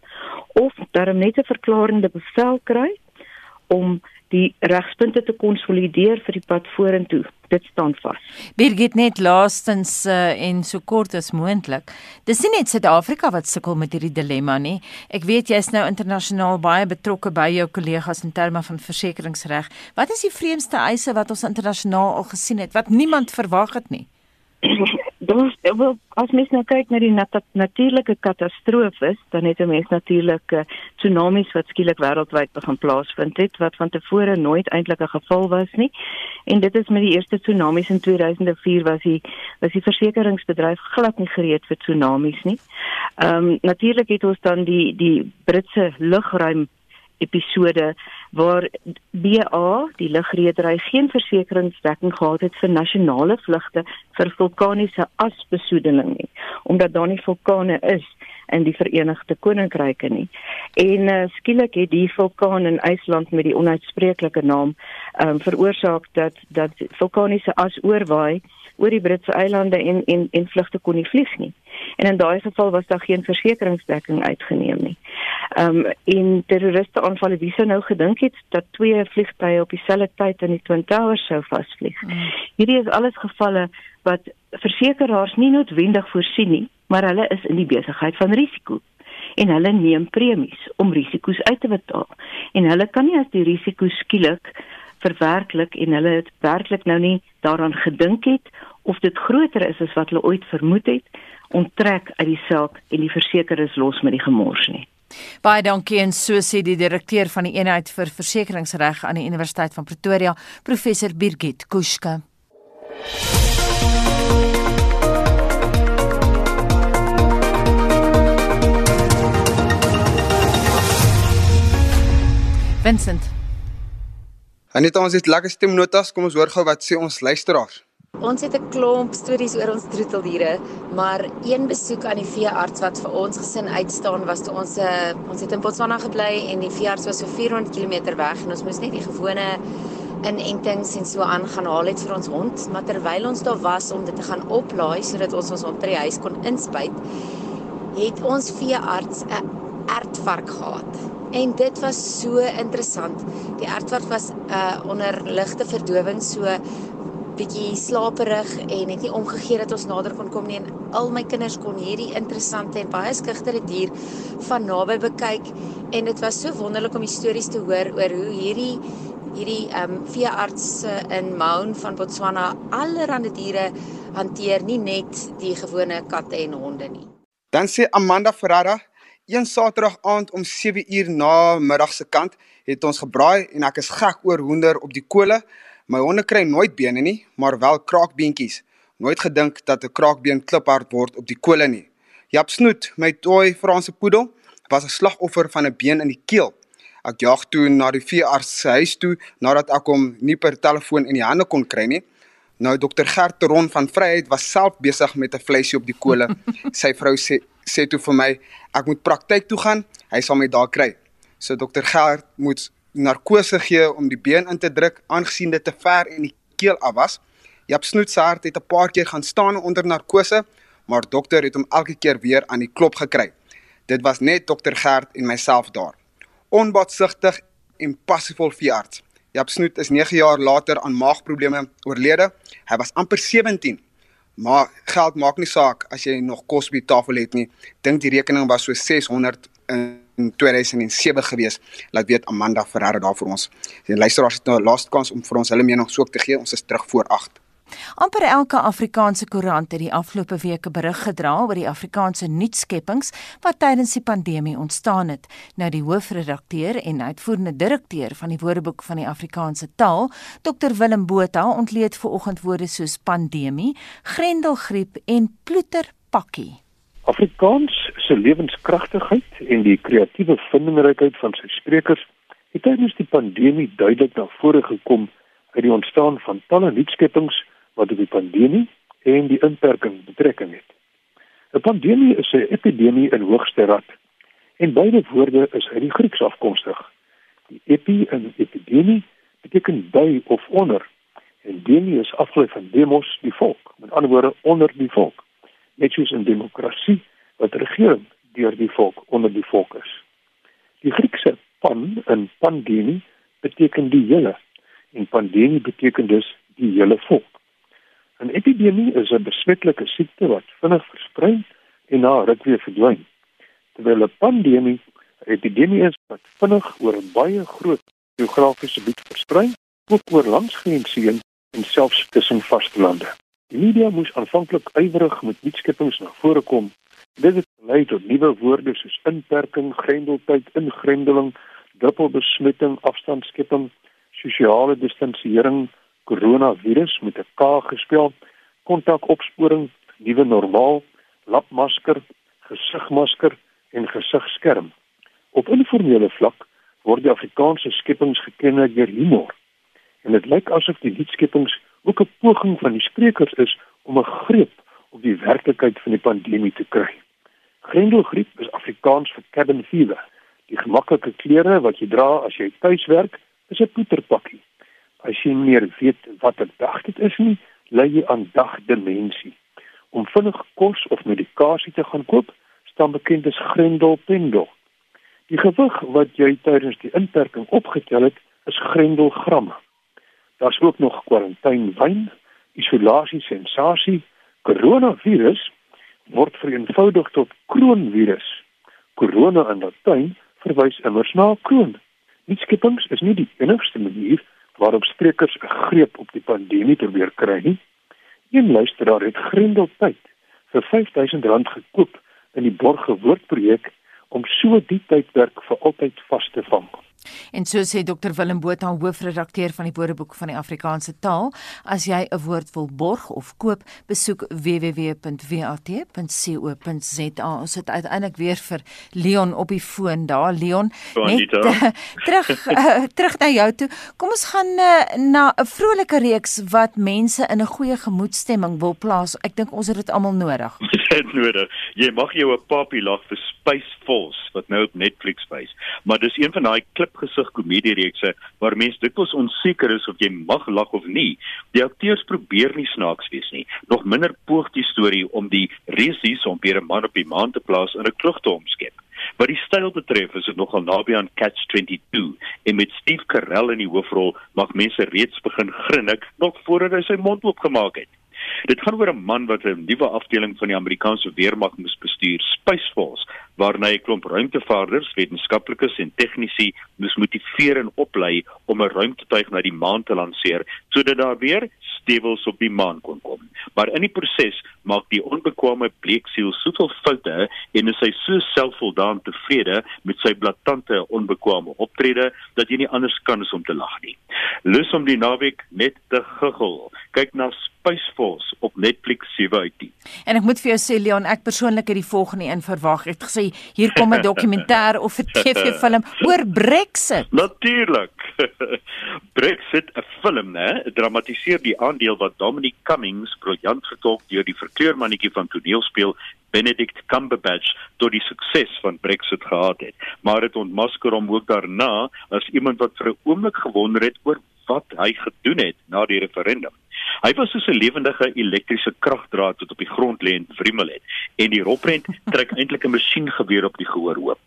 of darm net 'n verklarende bevel kry om die regspunte te konsolideer vir die pad vorentoe. Dit staan vas. Birgit net laastens uh, en so kort as moontlik. Dis nie net Suid-Afrika wat sukkel met hierdie dilemma nie. Ek weet jy's nou internasionaal baie betrokke by jou kollegas in terme van versekeringsreg. Wat is die vreemdste eise wat ons internasionaal al gesien het wat niemand verwag het nie? Dis wel as mens nou kyk na die nat natuurlike katastrofes, dan het 'n mens natuurlik uh, tsunamies wat skielik wêreldwyd begin plaasvind het wat van tevore nooit eintlik 'n geval was nie. En dit is met die eerste tsunamies in 2004 was die was die versekeringsbedryf glad nie gereed vir tsunamies nie. Ehm um, natuurlik het ons dan die die Britse lugruim episode waar BA die lugredery geen versekeringsdekking gehad het vir nasionale vlugte vir vulkaniese asbesoedeling nie omdat daar nie vulkane is in die Verenigde Koninkryke nie. En uh, skielik het die vulkaan in IJsland met die onuitspreeklike naam um, veroorsaak dat dat vulkaniese as oorwaai oor die Britse eilande en en en vlugte kon nie vlieg nie. En in daai geval was daar geen versekeringsdekking uitgeneem nie. Ehm um, en terroriste aanvalle wie sou nou gedink het dat twee vliegtye op dieselfde tyd in die Twin Towers sou vasvlieg. Mm. Hierdie is alles gevalle wat versekerings nie noodwendig voorsien nie, maar hulle is in die besigheid van risiko en hulle neem premies om risiko's uit te betaal. En hulle kan nie as die risiko skielik verwerklik en hulle het werklik nou nie daaraan gedink het of dit groter is as wat hulle ooit vermoed het, onttrek uit die saak en die versekerings los met die gemors nie. Baie dankie en so sê die direkteur van die eenheid vir versekeringsreg aan die Universiteit van Pretoria, professor Birgit Kuska. Vincent. Anita, ons het lekker stemnotas. Kom ons hoor gou wat sê ons luisteraars. Ons het 'n klomp stories oor ons troeteldiere, maar een besoek aan die veearts wat vir ons gesin uitstaan was toe ons uh, ons het in Botswana gebly en die veearts was so 400 km weg en ons moes net die gewone inentings en so aangaan haal het vir ons hond, maar terwyl ons daar was om dit te gaan oplaai sodat ons ons hond by die huis kon inspuit, het ons veearts 'n ertvark gehad. En dit was so interessant. Die ertwart was uh onder ligte verdowing so bietjie slaperig en het nie omgegee dat ons nader kon kom nie en al my kinders kon hierdie interessante en baie skugtere dier van naby bekyk en dit was so wonderlik om die stories te hoor oor hoe hierdie hierdie um veearts in Maun van Botswana allerlei diere hanteer nie net die gewone katte en honde nie. Dan sê Amanda Ferrara Een Saterdag aand om 7 uur na middag se kant het ons gebraai en ek is gek oor hoender op die kole. My honde kry nooit bene nie, maar wel kraakbeentjies. Nooit gedink dat 'n kraakbeen kliphard word op die kole nie. Jap Snoet, my toy Franse poedel, was 'n slagoffer van 'n been in die keel. Ek jag toe na die veearts se huis toe nadat ek hom nie per telefoon in die hande kon kry nie. Nou dokter Gert Ron van Vryheid was self besig met 'n vleisie op die kole. Sy vrou sê sê toe vir my ek moet praktyk toe gaan, hy sal my daar kry. So dokter Gert moet narkose gee om die been in te druk aangesien dit te ver in die keel af was. Jap Snoet se hart het 'n paar keer gaan staan onder narkose, maar dokter het hom elke keer weer aan die klop gekry. Dit was net dokter Gert en myself daar. Onbaatsigtig en passievol veearts. Jap Snoet is 9 jaar later aan maagprobleme oorlede. Hy was amper 17 Maar geld maak nie saak as jy nog kos die tafel het nie. Dink die rekening was so 600 in 2007 gewees. Laat weet Amanda Ferreira daar vir ons. Die luisteraars het nou laaste kans om vir ons hulle mening ook te gee. Ons is terug voor 8. Amper elke Afrikaanse koerant het die afgelope weke berig gedra oor die Afrikaanse nuutskeppings wat tydens die pandemie ontstaan het. Nou die hoofredakteur en uitvoerende direkteur van die Woordeboek van die Afrikaanse taal, Dr Willem Botha, ontleed ver oggend woorde soos pandemie, grendelgriep en ploeterpakkie. Afrikaans se lewenskragtigheid en die kreatiewe vindingrykheid van sy sprekers het tydens die pandemie duidelik na vore gekom uit die ontstaan van talle nuutskeppings wat op die pandemie en die inperking betrekking het. 'n Pandemie is 'n epidemie in hoogste rad en beide woorde is uit die Grieks afkomstig. Die epi in epidemie beteken by of onder en demi is afgelei van demos, die volk, met ander woorde onder die volk. Net soos in demokrasie wat regering deur die volk onder die volk is. Die Griekse pan in pandemie beteken die hele en pandemie beteken dus die hele volk. 'n Epidemie is 'n besmettelike siekte wat vinnig versprei en na ruk weer verdwyn. Terwyl 'n pandemie 'n epidemie is wat vinnig oor 'n baie groot geografiese gebied versprei, ook oor landsgrense heen en selfs tussen vastelande. Die media moes aanvanklik ywerig met nuutskeppings na vore kom. Dit het gelei tot nuwe woorde soos inperking, grendeltyd, ingrendeling, dubbelbesmetting, afstandskepping, sosiale distansiering, koronavirus met 'n K gespel, kontakopsporing, nuwe normaal, lapmasker, gesigmasker en gesigskerm. Op informele vlak word die Afrikaanse skepings geken deur humor. En dit lyk asof die liedskepings ook 'n poging van die sprekers is om 'n greep op die werklikheid van die pandemie te kry. Grendelgriep is Afrikaans vir cabin fever. Die gemaklike klere wat jy dra as jy tuis werk, is 'n poeterpakkie. As jy meer weet wat 'n dag dit is nie, lê jy aan dagdimensie. Om vinnig kos of medikasie te gaan koop, staan bekend as Grendel Pendel. Die gewig wat jy tydens die inperking opgetel het, is grendelgramme. Daar's ook nog kwarantynewyn, isolasie sensasie, koronavirus word vereenvoudig tot kroonvirus. Korona in Latyn verwys immers na kroon. Nuutskepings is nie die enigste manier waarop sprekers 'n greep op die pandemie probeer kry nie. Een luisteraar het grendeltyd vir R5000 gekoop in die Borge woordprojek om so die tydperk vir altyd vas te vang. En so sê Dr Willem Botha, hoofredakteur van die Woordeboek van die Afrikaanse taal, as jy 'n woord wil borg of koop, besoek www.wat.co.za. Ons het uiteindelik weer vir Leon op die foon daar. Leon, net uh, terug uh, terug na jou toe. Kom ons gaan uh, na 'n vrolike reeks wat mense in 'n goeie gemoedstemming wil plaas. Ek dink ons het dit almal nodig. Dit nodig. Jy mag jou 'n papie lag vir Space Force wat nou op Netflix wys, maar dis een van daai klipgesig komediereekse waar mense dikwels onseker is of jy mag lag of nie. Die akteurs probeer nie snaaks wees nie. Nog minder poog die storie om die resies om weer 'n man op die maan te plaas in 'n klug te omskep. Wat die styl betref, is dit nogal naby aan Catch 22 en met Steve Carell in die hoofrol mag mense reeds begin grinnik nog voordat hy sy mond oopgemaak het. Dit gaan oor 'n man wat 'n nuwe afdeling van die Amerikaanse weermag moes bestuur, Space Force, waarna 'n klomp ruimtevaarders, wetenskaplikes en tegnisi moes motiveer en oplei om 'n ruimtetuig na die maan te lanseer sodat daar weer stewels op die maan kon kom. Maar in die proses maak die onbekwame bleeksiel soveel foute en is hy so selfvoldaan tevrede met sy blaatante onbekwame optrede dat jy nie anders kan as om te lag nie. Lus om die naweek net te guggel. Kyk na Space Force op Netflix 7 uit 10. En ek moet vir jou sê Leon, ek persoonlik het die volgende een verwag. Ek het gesê hier kom 'n dokumentêr of 'n TV-film oor Brexit. Natuurlik. Brexit 'n film, né? Dramatiseer die aandeel wat Dominic Cummings briljant vertolk deur die verkleurmannetjie van toneelspeel Benedict Cumberbatch tot die sukses van Brexit gehad het. Maar dit ontmasker hom ook daarna as iemand wat vir 'n oomblik gewonder het oor wat hy gedoen het na die referendum. Hy was soos 'n lewendige elektriese kragdraad wat op die grond lê en wrimmel het en die roprent trek eintlik 'n masjiengeweer op die gehoor oop.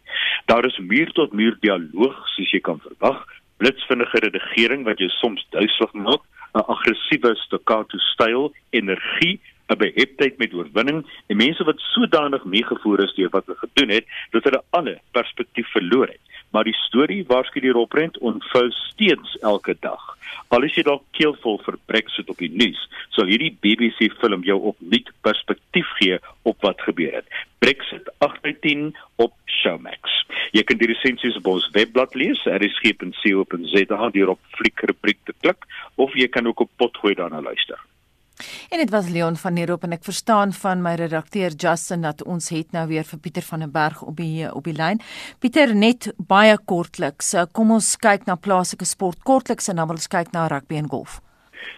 Daar is muur tot muur dialoog soos jy kan verwag, blitsvinnige redigering wat jou soms duiselig maak, 'n aggressiewe staccato styl, energie 'n beheptheid met oorwinning en mense wat sodanig meegevoer is deur wat hulle gedoen het dat hulle alle perspektief verloor het maar die storie waarskynlik die roprent ontvou steeds elke dag. Al is jy dalk keelvol vir Brexit op die nuus, sal hierdie BBC film jou opnuut perspektief gee op wat gebeur het. Brexit 8/10 op Showmax. Jy kan die resensies op ons webblad lees, rsg.co.za deur op fliek rubriek te klik of jy kan ook op potgooi daarna luister. En dit was Leon van Nierop en ek verstaan van my redakteur Justin dat ons het nou weer vir Pieter van den Berg op die op die lyn. Pieter net baie kortliks. Kom ons kyk na plaaslike sport kortliks en dan wil ons kyk na rugby en golf.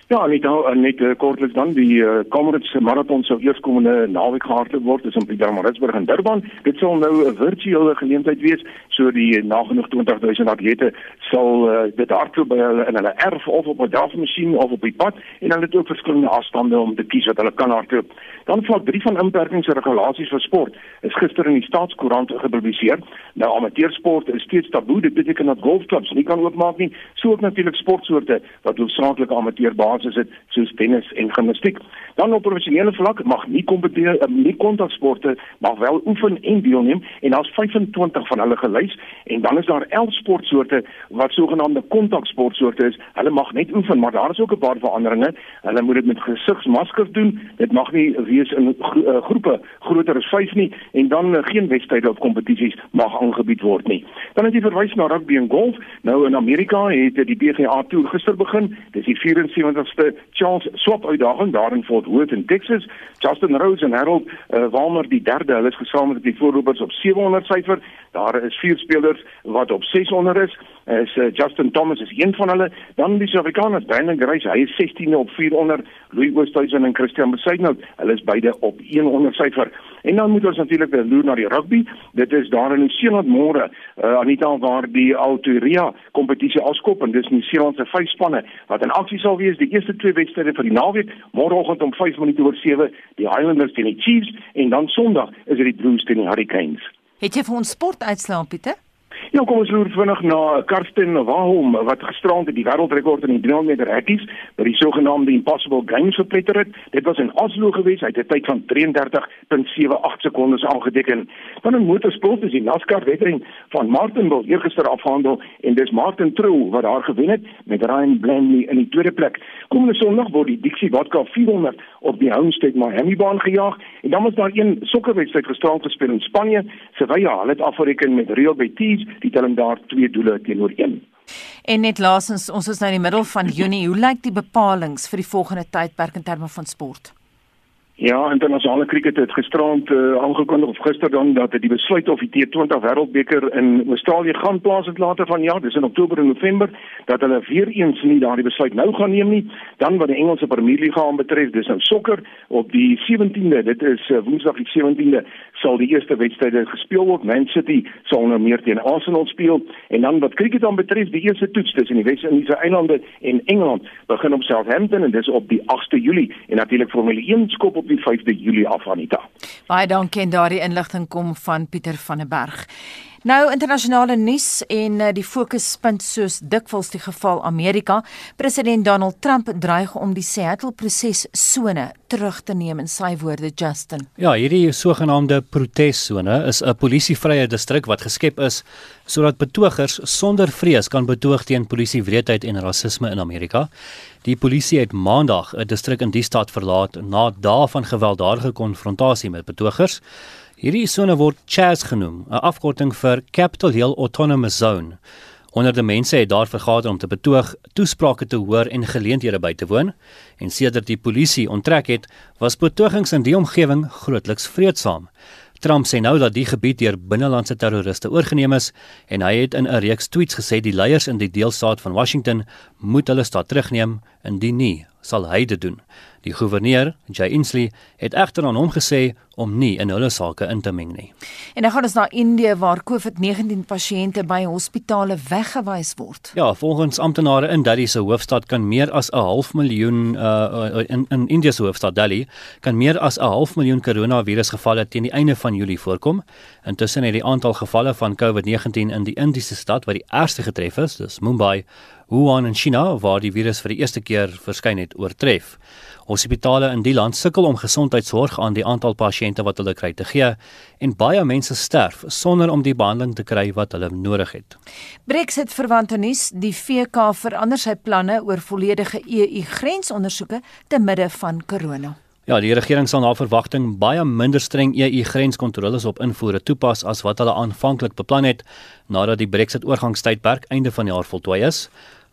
Ja, net nou net uh, kortliks dan die uh, Comrades marathon sou eerskomende naweek gehardloop word is in Pietermaritzburg in Durban. Dit sal nou 'n virtuele geleentheid wees, so die nagenoeg 20000 atlete sal uh, dit hardloop by hulle in hulle erf of op 'n drafmasjien of op die pad en hulle het ook verskillende afstande om te kies wat hulle kan hardloop. Dan vlak 3 van inperkings en regulasies vir sport is gister in die staatskoerant gepubliseer. Nou amateursport is steeds taboe, dit beteken dat golfklubs nie kan oopmaak nie, so ook natuurlik sportsoorte wat hoofsaaklik amateur basis het soos tennis en gimnastiek. Dan op professionele vlak mag nie kompeteer uh, nie kontaksporte mag wel oefen en deelneem en daar's 25 van hulle gelys en dan is daar 11 sportsoorte wat sogenaamde kontaksportsoorte is. Hulle mag net oefen, maar daar is ook 'n paar veranderinge. Hulle moet dit met gesigsmaskers doen. Dit mag nie wees in gro uh, groepe groter as 5 nie en dan uh, geen wedstryde of kompetisies mag aangebied word nie. Dan het jy verwys na rugby en golf. Nou in Amerika het die PGA Tour gister begin. Dis die 74ste Charles Swap uitdaging daar in Fort Worth in Texas. Justin Rose en Harold uh, Walmer die derde, hulle is gesamentlik die voorlopers op 700 syfer. Daar is vier spelers wat op 600 is. Is uh, Justin Thomas is een van hulle. Dan die Suid-Afrikaners, Brandon Grace, hy is 16 op 400. Louis Oosthuizen en Christian Besaidnout, hulle is beide op 100 syfer. En dan moet ons natuurlik weer loer na die rugby. Dit is daar in Nieu-Seeland môre, uh, Anita waar die Autoria kompetisie afskop en dis Nieu-Seeland se vyf spanne wat in aksie sal wees. Die eerste twee wedstryde vir die naweek, môreoggend om 5 minute oor 7, die Highlanders teen die Chiefs en dan Sondag is dit die Blues teen die Hurricanes. Het jy vir ons sport uitslaan Pieter? Ja, kom ons loer vinnig na Karsten Wahom wat gisterand die wêreldrekord in die 300 meter hekkies by die sogenaamde Impossible Games verpletter het. Dit was in Oslo gewees. Hy het 'n tyd van 33.78 sekondes aangeteken. Dan in motorsport is die NASCAR wedren van Martinsville eergister afgehandel en dis Martin Trou wat daar gewen het met Ryan Blaney in die tweede plek. Komende Sondag word die Dixie Vodka 400 op die Homestead Miami baan gejaag en dan was daar een sokkerwedstryd gisterand gespeel in Spanje. Sevilla het afgereken met Real Betis die telling daar twee doele teenoor een. En net laasens, ons is nou in die middel van Junie. Hoe lyk die bepalinge vir die volgende tydperk in terme van sport? Ja, internasionale kriket het gisterand uh, aangekondig of gister dan dat die besluit of die T20 Wêreldbeker in Australië gaan plaasvind later vanjaar, dis in Oktober en November, dat hulle weer eens nie daardie besluit nou gaan neem nie. Dan wat die Engelse Premier League gaan betref, dis nou sokker op die 17de, dit is uh, Woensdag die 17de sal die eerste wedstryde gespeel word. Man City sal nou meer teen Arsenal speel en dan wat kriket dan betref, die eerste toets tussen die Wes-Indiese eilande en Engeland begin op Southampton en dis op die 8de Julie en natuurlik Formule 1 skop op die 5de Julie af Anita. Baie dankie en daardie inligting kom van Pieter van der Berg. Nou internasionale nuus en uh, die fokuspunt soos dikwels die geval Amerika. President Donald Trump dreig om die Seattle proses sone terug te neem in sy woorde Justin. Ja, hierdie sogenaamde protessone is 'n polisievrye distrik wat geskep is sodat betogers sonder vrees kan betoog teen polisiewreedheid en rasisme in Amerika. Die polisie het Maandag 'n distrik in die stad verlaat na dae van gewelddadige konfrontasie met betogers. Hierdie sone word CHAZ genoem, 'n afkorting vir Capitol Hill Autonomous Zone. Honderde mense het daar vergader om te betoog, toesprake te hoor en geleenthede by te woon. En sedert die polisie onttrek het, was betogings in die omgewing grootliks vreedsaam. Trump sê nou dat die gebied deur binnelandse terroriste oorgeneem is en hy het in 'n reeks tweets gesê die leiers in die deelstaat van Washington moet hulle stad terugneem indien nie sal hy dit doen. Die goewerneur, Jay Inslee, het egter aan hom gesê om nie in hulle sake in te meng nie. En dan gaan ons na Indië waar COVID-19 pasiënte by hospitale weggewys word. Ja, volgens amptenare in Delhi se hoofstad kan meer as 'n half miljoen uh in in Indië se hoofstad Delhi kan meer as 'n half miljoen koronavirusgevalle teen die einde van Julie voorkom. Intussen het die aantal gevalle van COVID-19 in die Indiese stad wat die ergste getref is, dis Mumbai, Wuhan in China waar die virus vir die eerste keer verskyn het, oortref. Hospitale in die land sukkel om gesondheidsorg aan die aantal pasiënte wat hulle kry te gee en baie mense sterf sonder om die behandeling te kry wat hulle nodig het. Brexit verwante nuus, die VK verander sy planne oor volledige EU grensondersoeke te midde van corona. Ja, die regering sal na verwagting baie minder streng EU grenskontroles op invoere toepas as wat hulle aanvanklik beplan het nadat die Brexit oorgangstydperk einde van die jaar voltooi is.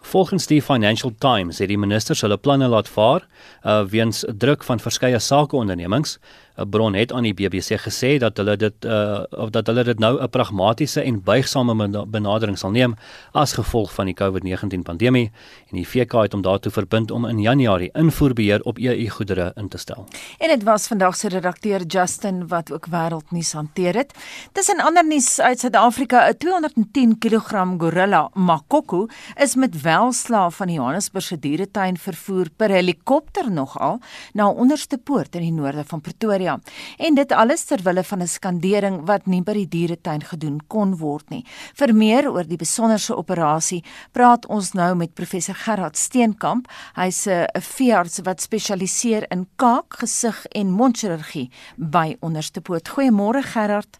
Volgens die Financial Times het die ministers hulle planne laat vaar uh, weens druk van verskeie sakeondernemings 'n bron het aan die BBC gesê dat hulle dit uh of dat hulle dit nou 'n pragmatiese en buigsame benadering sal neem as gevolg van die COVID-19 pandemie en die VK het hom daartoe verbind om in Januarie invoerbeheer op EU goedere in te stel. En dit was vandag se redakteur Justin wat ook wêreldnuus hanteer het. Tussen ander nuus uit Suid-Afrika, 'n 210 kg gorilla Makoko is met welslaaf van die Johannesburgse dieretuin vervoer per helikopter nogal na onderste poort in die noorde van Pretoria. Pretoria. En dit alles ter wille van 'n skandering wat nie by die dieretuin gedoen kon word nie. Vir meer oor die besonderse operasie, praat ons nou met professor Gerard Steenkamp. Hy's 'n veearts wat spesialiseer in kaak, gesig en mondchirurgie by Onderstepoort. Goeiemôre Gerard.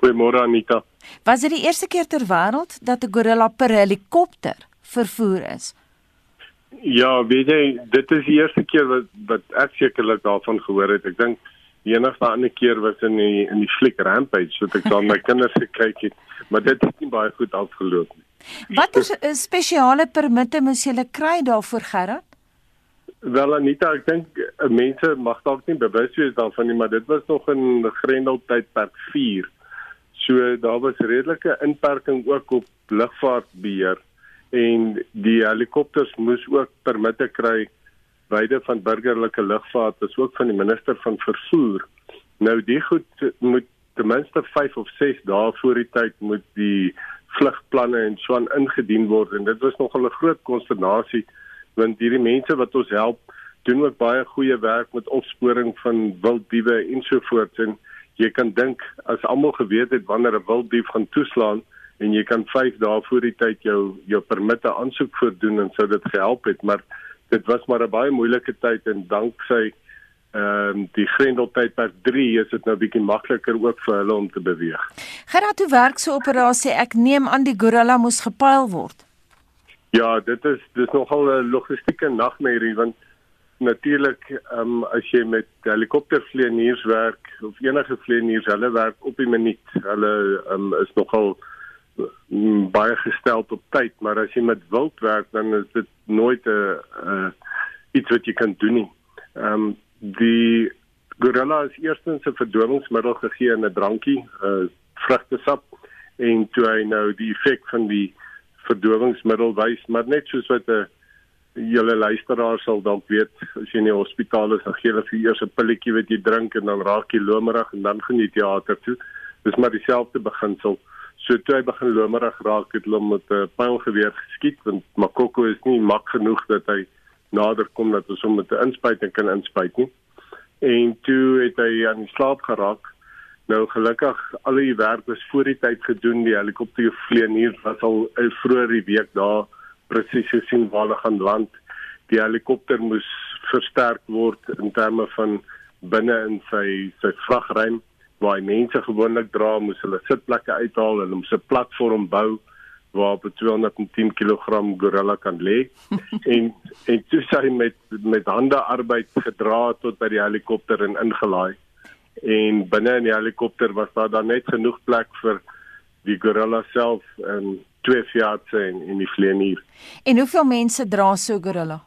Goeiemôre Anita. Was dit die eerste keer ter wêreld dat 'n gorilla per helikopter vervoer is? Ja, weet jy, dit is die eerste keer wat wat ek sekerlik daarvan gehoor het. Ek dink Die enigste ander keer was in die in die fliek Rampage wat ek dan my kinders gekyk het, maar dit het nie baie goed afgeloop nie. Watter spesiale permitte moes jy kry daarvoor Gerard? Wel Anita, ek dink eh, mense mag dalk nie bewus wees daarvan nie, maar dit was nog in Grendel tydperk 4. So daar was redelike inperking ook op lugvaartbeheer en die helikopters moes ook permitte kry beide van burgerlike lugvaart as ook van die minister van vervoer. Nou die goed moet ten minste 5 of 6 dae voor die tyd moet die vlugplanne en so aan ingedien word. En dit was nogal 'n groot konsternasie want hierdie mense wat ons help doen ook baie goeie werk met opsporing van wilddiewe ensovoorts en jy kan dink as almal geweet het wanneer 'n wilddief gaan toeslaan en jy kan 5 dae voor die tyd jou jou permitte aansoek voordoen en sou dit gehelp het. Maar dit was maar 'n baie moeilike tyd en danksy ehm um, die Grendeltydperk 3 is dit nou bietjie makliker ook vir hulle om te beweeg. Gerard, hoe werk so 'n operasie? Ek neem aan die gorilla moes gepaal word. Ja, dit is dis nogal 'n logistieke nagmerrie want natuurlik ehm um, as jy met helikoptervlieëniers werk of enige vlieëniers, hulle werk op die minuut. Hulle ehm um, is nogal baie gestel op tyd, maar as jy met wild werk dan is dit nooit 'n uh, uh, iets wat jy kan doen nie. Ehm um, die gorilla is eerstens 'n verdowingsmiddel gegee in 'n drankie, 'n uh, vrugtesap en toe hy nou die effek van die verdowingsmiddel wys, maar net soos wat 'n julle luisteraar sal dalk weet, as jy in die hospitaal is, dan gee hulle vir eers 'n pilletjie wat jy drink en dan raak jy lomerig en dan gaan jy teater toe. Dis maar dieselfde beginsel. So toe hy begin lomerig raak, het hulle met 'n pylgeweer geskiet want Makoko is nie mak genoeg dat hy nader kom dat ons hom met 'n inspuiting kan inspuit nie. En toe het hy aan die slaap geraak. Nou gelukkig al die werk was voor die tyd gedoen. Die helikoptervlieënier was al vroeër die week daar presies gesien waar hulle gaan land. Die helikopter moes versterk word in terme van binne in sy sy vragruim waar mense gewoonlik dra, moes hulle sitplekke uithaal en hulle 'n platform bou waarop 'n 210 kg gorilla kan lê en en toe sy met met hande arbeid gedra tot by die helikopter en ingelaai en binne in die helikopter was daar dan net genoeg plek vir die gorilla self en twee fiatse en en die vlieënier. En hoeveel mense dra so gorilla?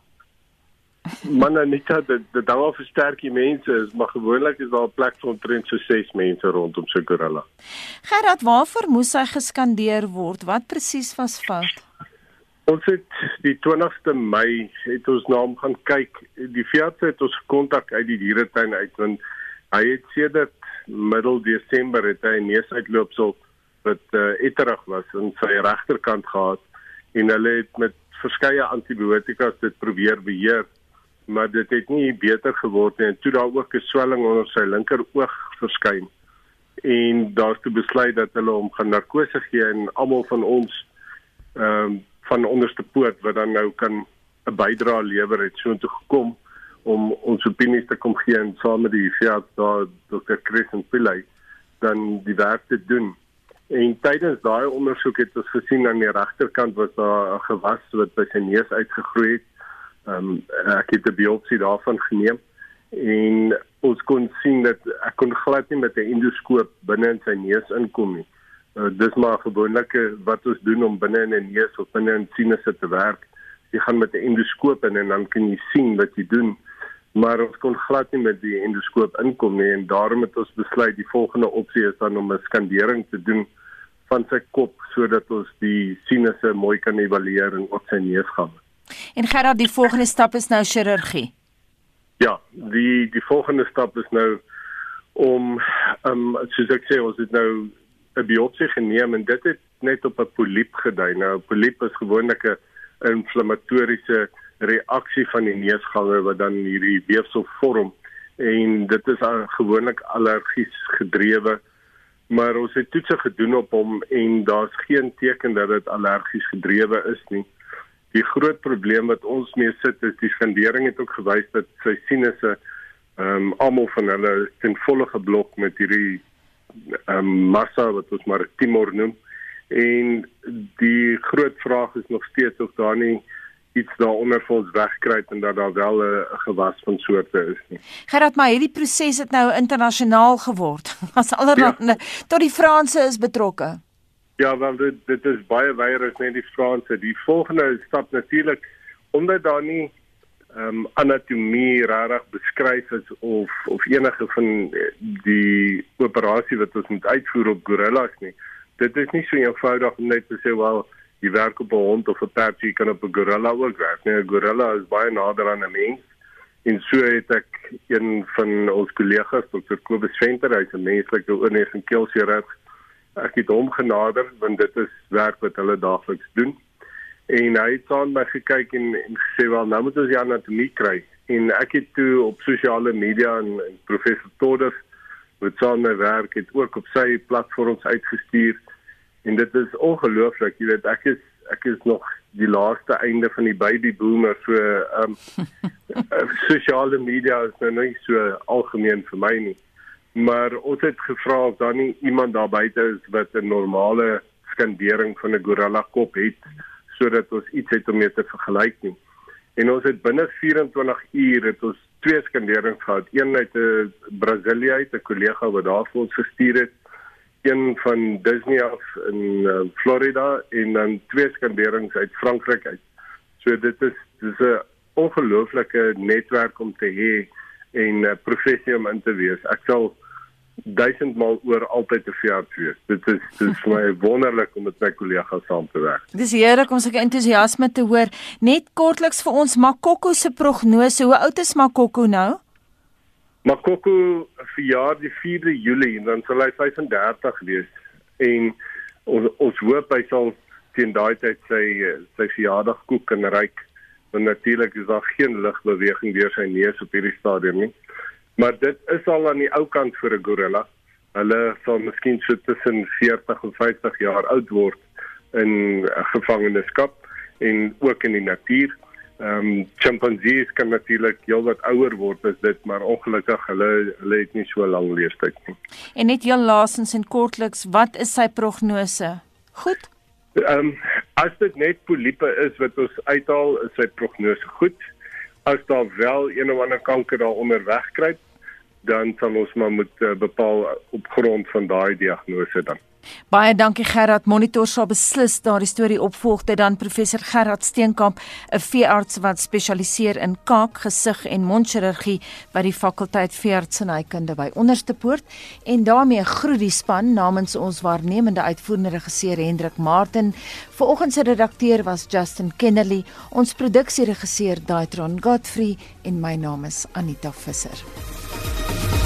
Man net dat dit dan al versterkie mense is, maar gewoonlik is daar 'n plek vir omtrent so 6 mense rondom so 'n gorilla. Gerard, waarvoor moes hy geskandeer word? Wat presies was fout? Ons het die 20ste Mei het ons na hom gaan kyk. Die veearts het ons gekontak uit die dieretuin uit want hy het sedert middel Desember het hy neusuitloopsel wat uh, etterig was in sy regterkant gehad en hulle het met verskeie antibiotika dit probeer beheer maar dit het nie beter geword nie toe daar ook 'n swelling onder sy linker oog verskyn en daar's toe besluit dat hulle hom gaan narkose gee en almal van ons ehm um, van onderste poort wat dan nou kan 'n bydrae lewer het so intoe gekom om ons opinies te kom gee en saam met die fiat daar Dr. Chris en Pillay dan die werk te doen. En tydens daai ondersoek het ons gesien aan die regterkant was daar 'n gewas wat by sy neus uitgegroei het Ehm um, ek het 'n biopsie daarvan geneem en ons kon sien dat ek kon glad nie met 'n endoskoop binne in sy neus inkom nie. Uh, dis maar gewoonlik wat ons doen om binne in 'n neus of binne in sinusse te werk. Jy gaan met 'n endoskoop in en dan kan jy sien wat jy doen. Maar ons kon glad nie met die endoskoop inkom nie en daarom het ons besluit die volgende opsie is dan om 'n skandering te doen van sy kop sodat ons die sinusse mooi kan evalueer en op sy neus gaan. En Gerard, die volgende stap is nou chirurgie. Ja, die die volgende stap is nou om ehm um, soos ek sê, ons het nou 'n biopsie geneem en dit het net op 'n poliep gedui. Nou 'n poliep is gewoonlik 'n inflammatoriese reaksie van die neusgange wat dan hierdie weefsel vorm en dit is gewoonlik allergies gedrewe maar ons het toetse gedoen op hom en daar's geen teken dat dit allergies gedrewe is nie die groot probleem wat ons mee sit is die skandering het ook gewys dat sy sinusse ehm um, almal van hulle ten volle geblok met hierdie ehm um, massa wat ons maar tumor noem en die groot vraag is nog steeds of daar nie iets daaronder vir ons wegkry en dat daar wel 'n gewas van soorte is nie. Gerard, maar hierdie proses het nou internasionaal geword. As allerhande ja. tot die Franse is betrokke. Ja, wel dit dit is baie wyer as net die Franse. Die volgende stap natuurlik omdat daar nie ehm um, anatomie regtig beskryf is of of enige van die operasie wat ons moet uitvoer op gorillas nie. Dit is nie so eenvoudig om net te sê wel jy werk op 'n hond of 'n perd jy kan op 'n gorilla ook werk. Nee, 'n gorilla is baie nader aan 'n mens. En so het ek een van ons kollegas, Dr. Kobus Venter, hy's 'n menslike oorneem en keelchirurg ek het hom genader want dit is werk wat hulle daagliks doen. En hy het aan my gekyk en, en gesê wel nou moet ons die anatomie kry. En ek het toe op sosiale media en, en professor Todders wat saam met werk het ook op sy platforms uitgestuur. En dit is ongelooflik, jy weet ek is ek is nog die laaste einde van die baby boomer so ehm um, sosiale media is nou nie so algemeen vir my nie. Maar ons het gevra of daar nie iemand daar buite is wat 'n normale skandering van 'n gorilla kop het sodat ons iets het om mee te vergelyk nie. En ons het binne 24 uur het ons twee skanderings gehad. Een uit 'n Brasilia uit 'n kollega wat daar vir ons gestuur het een van Disney af in uh, Florida en dan twee skanderings uit Frankryk uit. So dit is dis 'n ongelooflike netwerk om te hê en uh, professie om in te wees. Ek sal duisendmal oor altyd te veerd wees. Dit is dit is my wonderlik om met my kollegas saam te werk. Dis heerlik om sulke entoesiasme te hoor. Net kortliks vir ons Makoko se prognose. Hoe oud is Makoko nou? Makoko verjaar die 4de Julie en dan sal hy 35 wees en ons ons hoop hy sal teen daai tyd sy sy verjaardag koek en ryk. Want natuurlik is daar geen ligbeweging deur sy neus op hierdie stadium nie. Maar dit is al aan die ou kant vir 'n gorilla. Hulle sal miskien so tussen 40 en 50 jaar oud word in gevangenskap en ook in die natuur. Ehm um, chimpansees kan natuurlik heelwat ouer word as dit, maar ongelukkig hulle hulle het nie so lank leeftyd nie. En net heel laasens en kortliks, wat is sy prognose? Goed. Ehm um, as dit net poliepe is wat ons uithaal, is sy prognose goed. As daar wel een of ander kanker daaronder wegkruip, dan sal ons maar moet uh, bepaal op grond van daai diagnose dan. Baie dankie Gerard. Monitor sal beslis daardie storie opvolg dit dan professor Gerard Steenkamp, 'n veearts wat spesialiseer in kaak, gesig en mondchirurgie by die fakulteit veeartsenykunde by Onderste Poort en daarmee groet die span namens ons waarnemende uitvoerende regisseur Hendrik Martin. Vanoggend se redakteur was Justin Kennedy, ons produksieregisseur Daitron Godfrey en my naam is Anita Visser.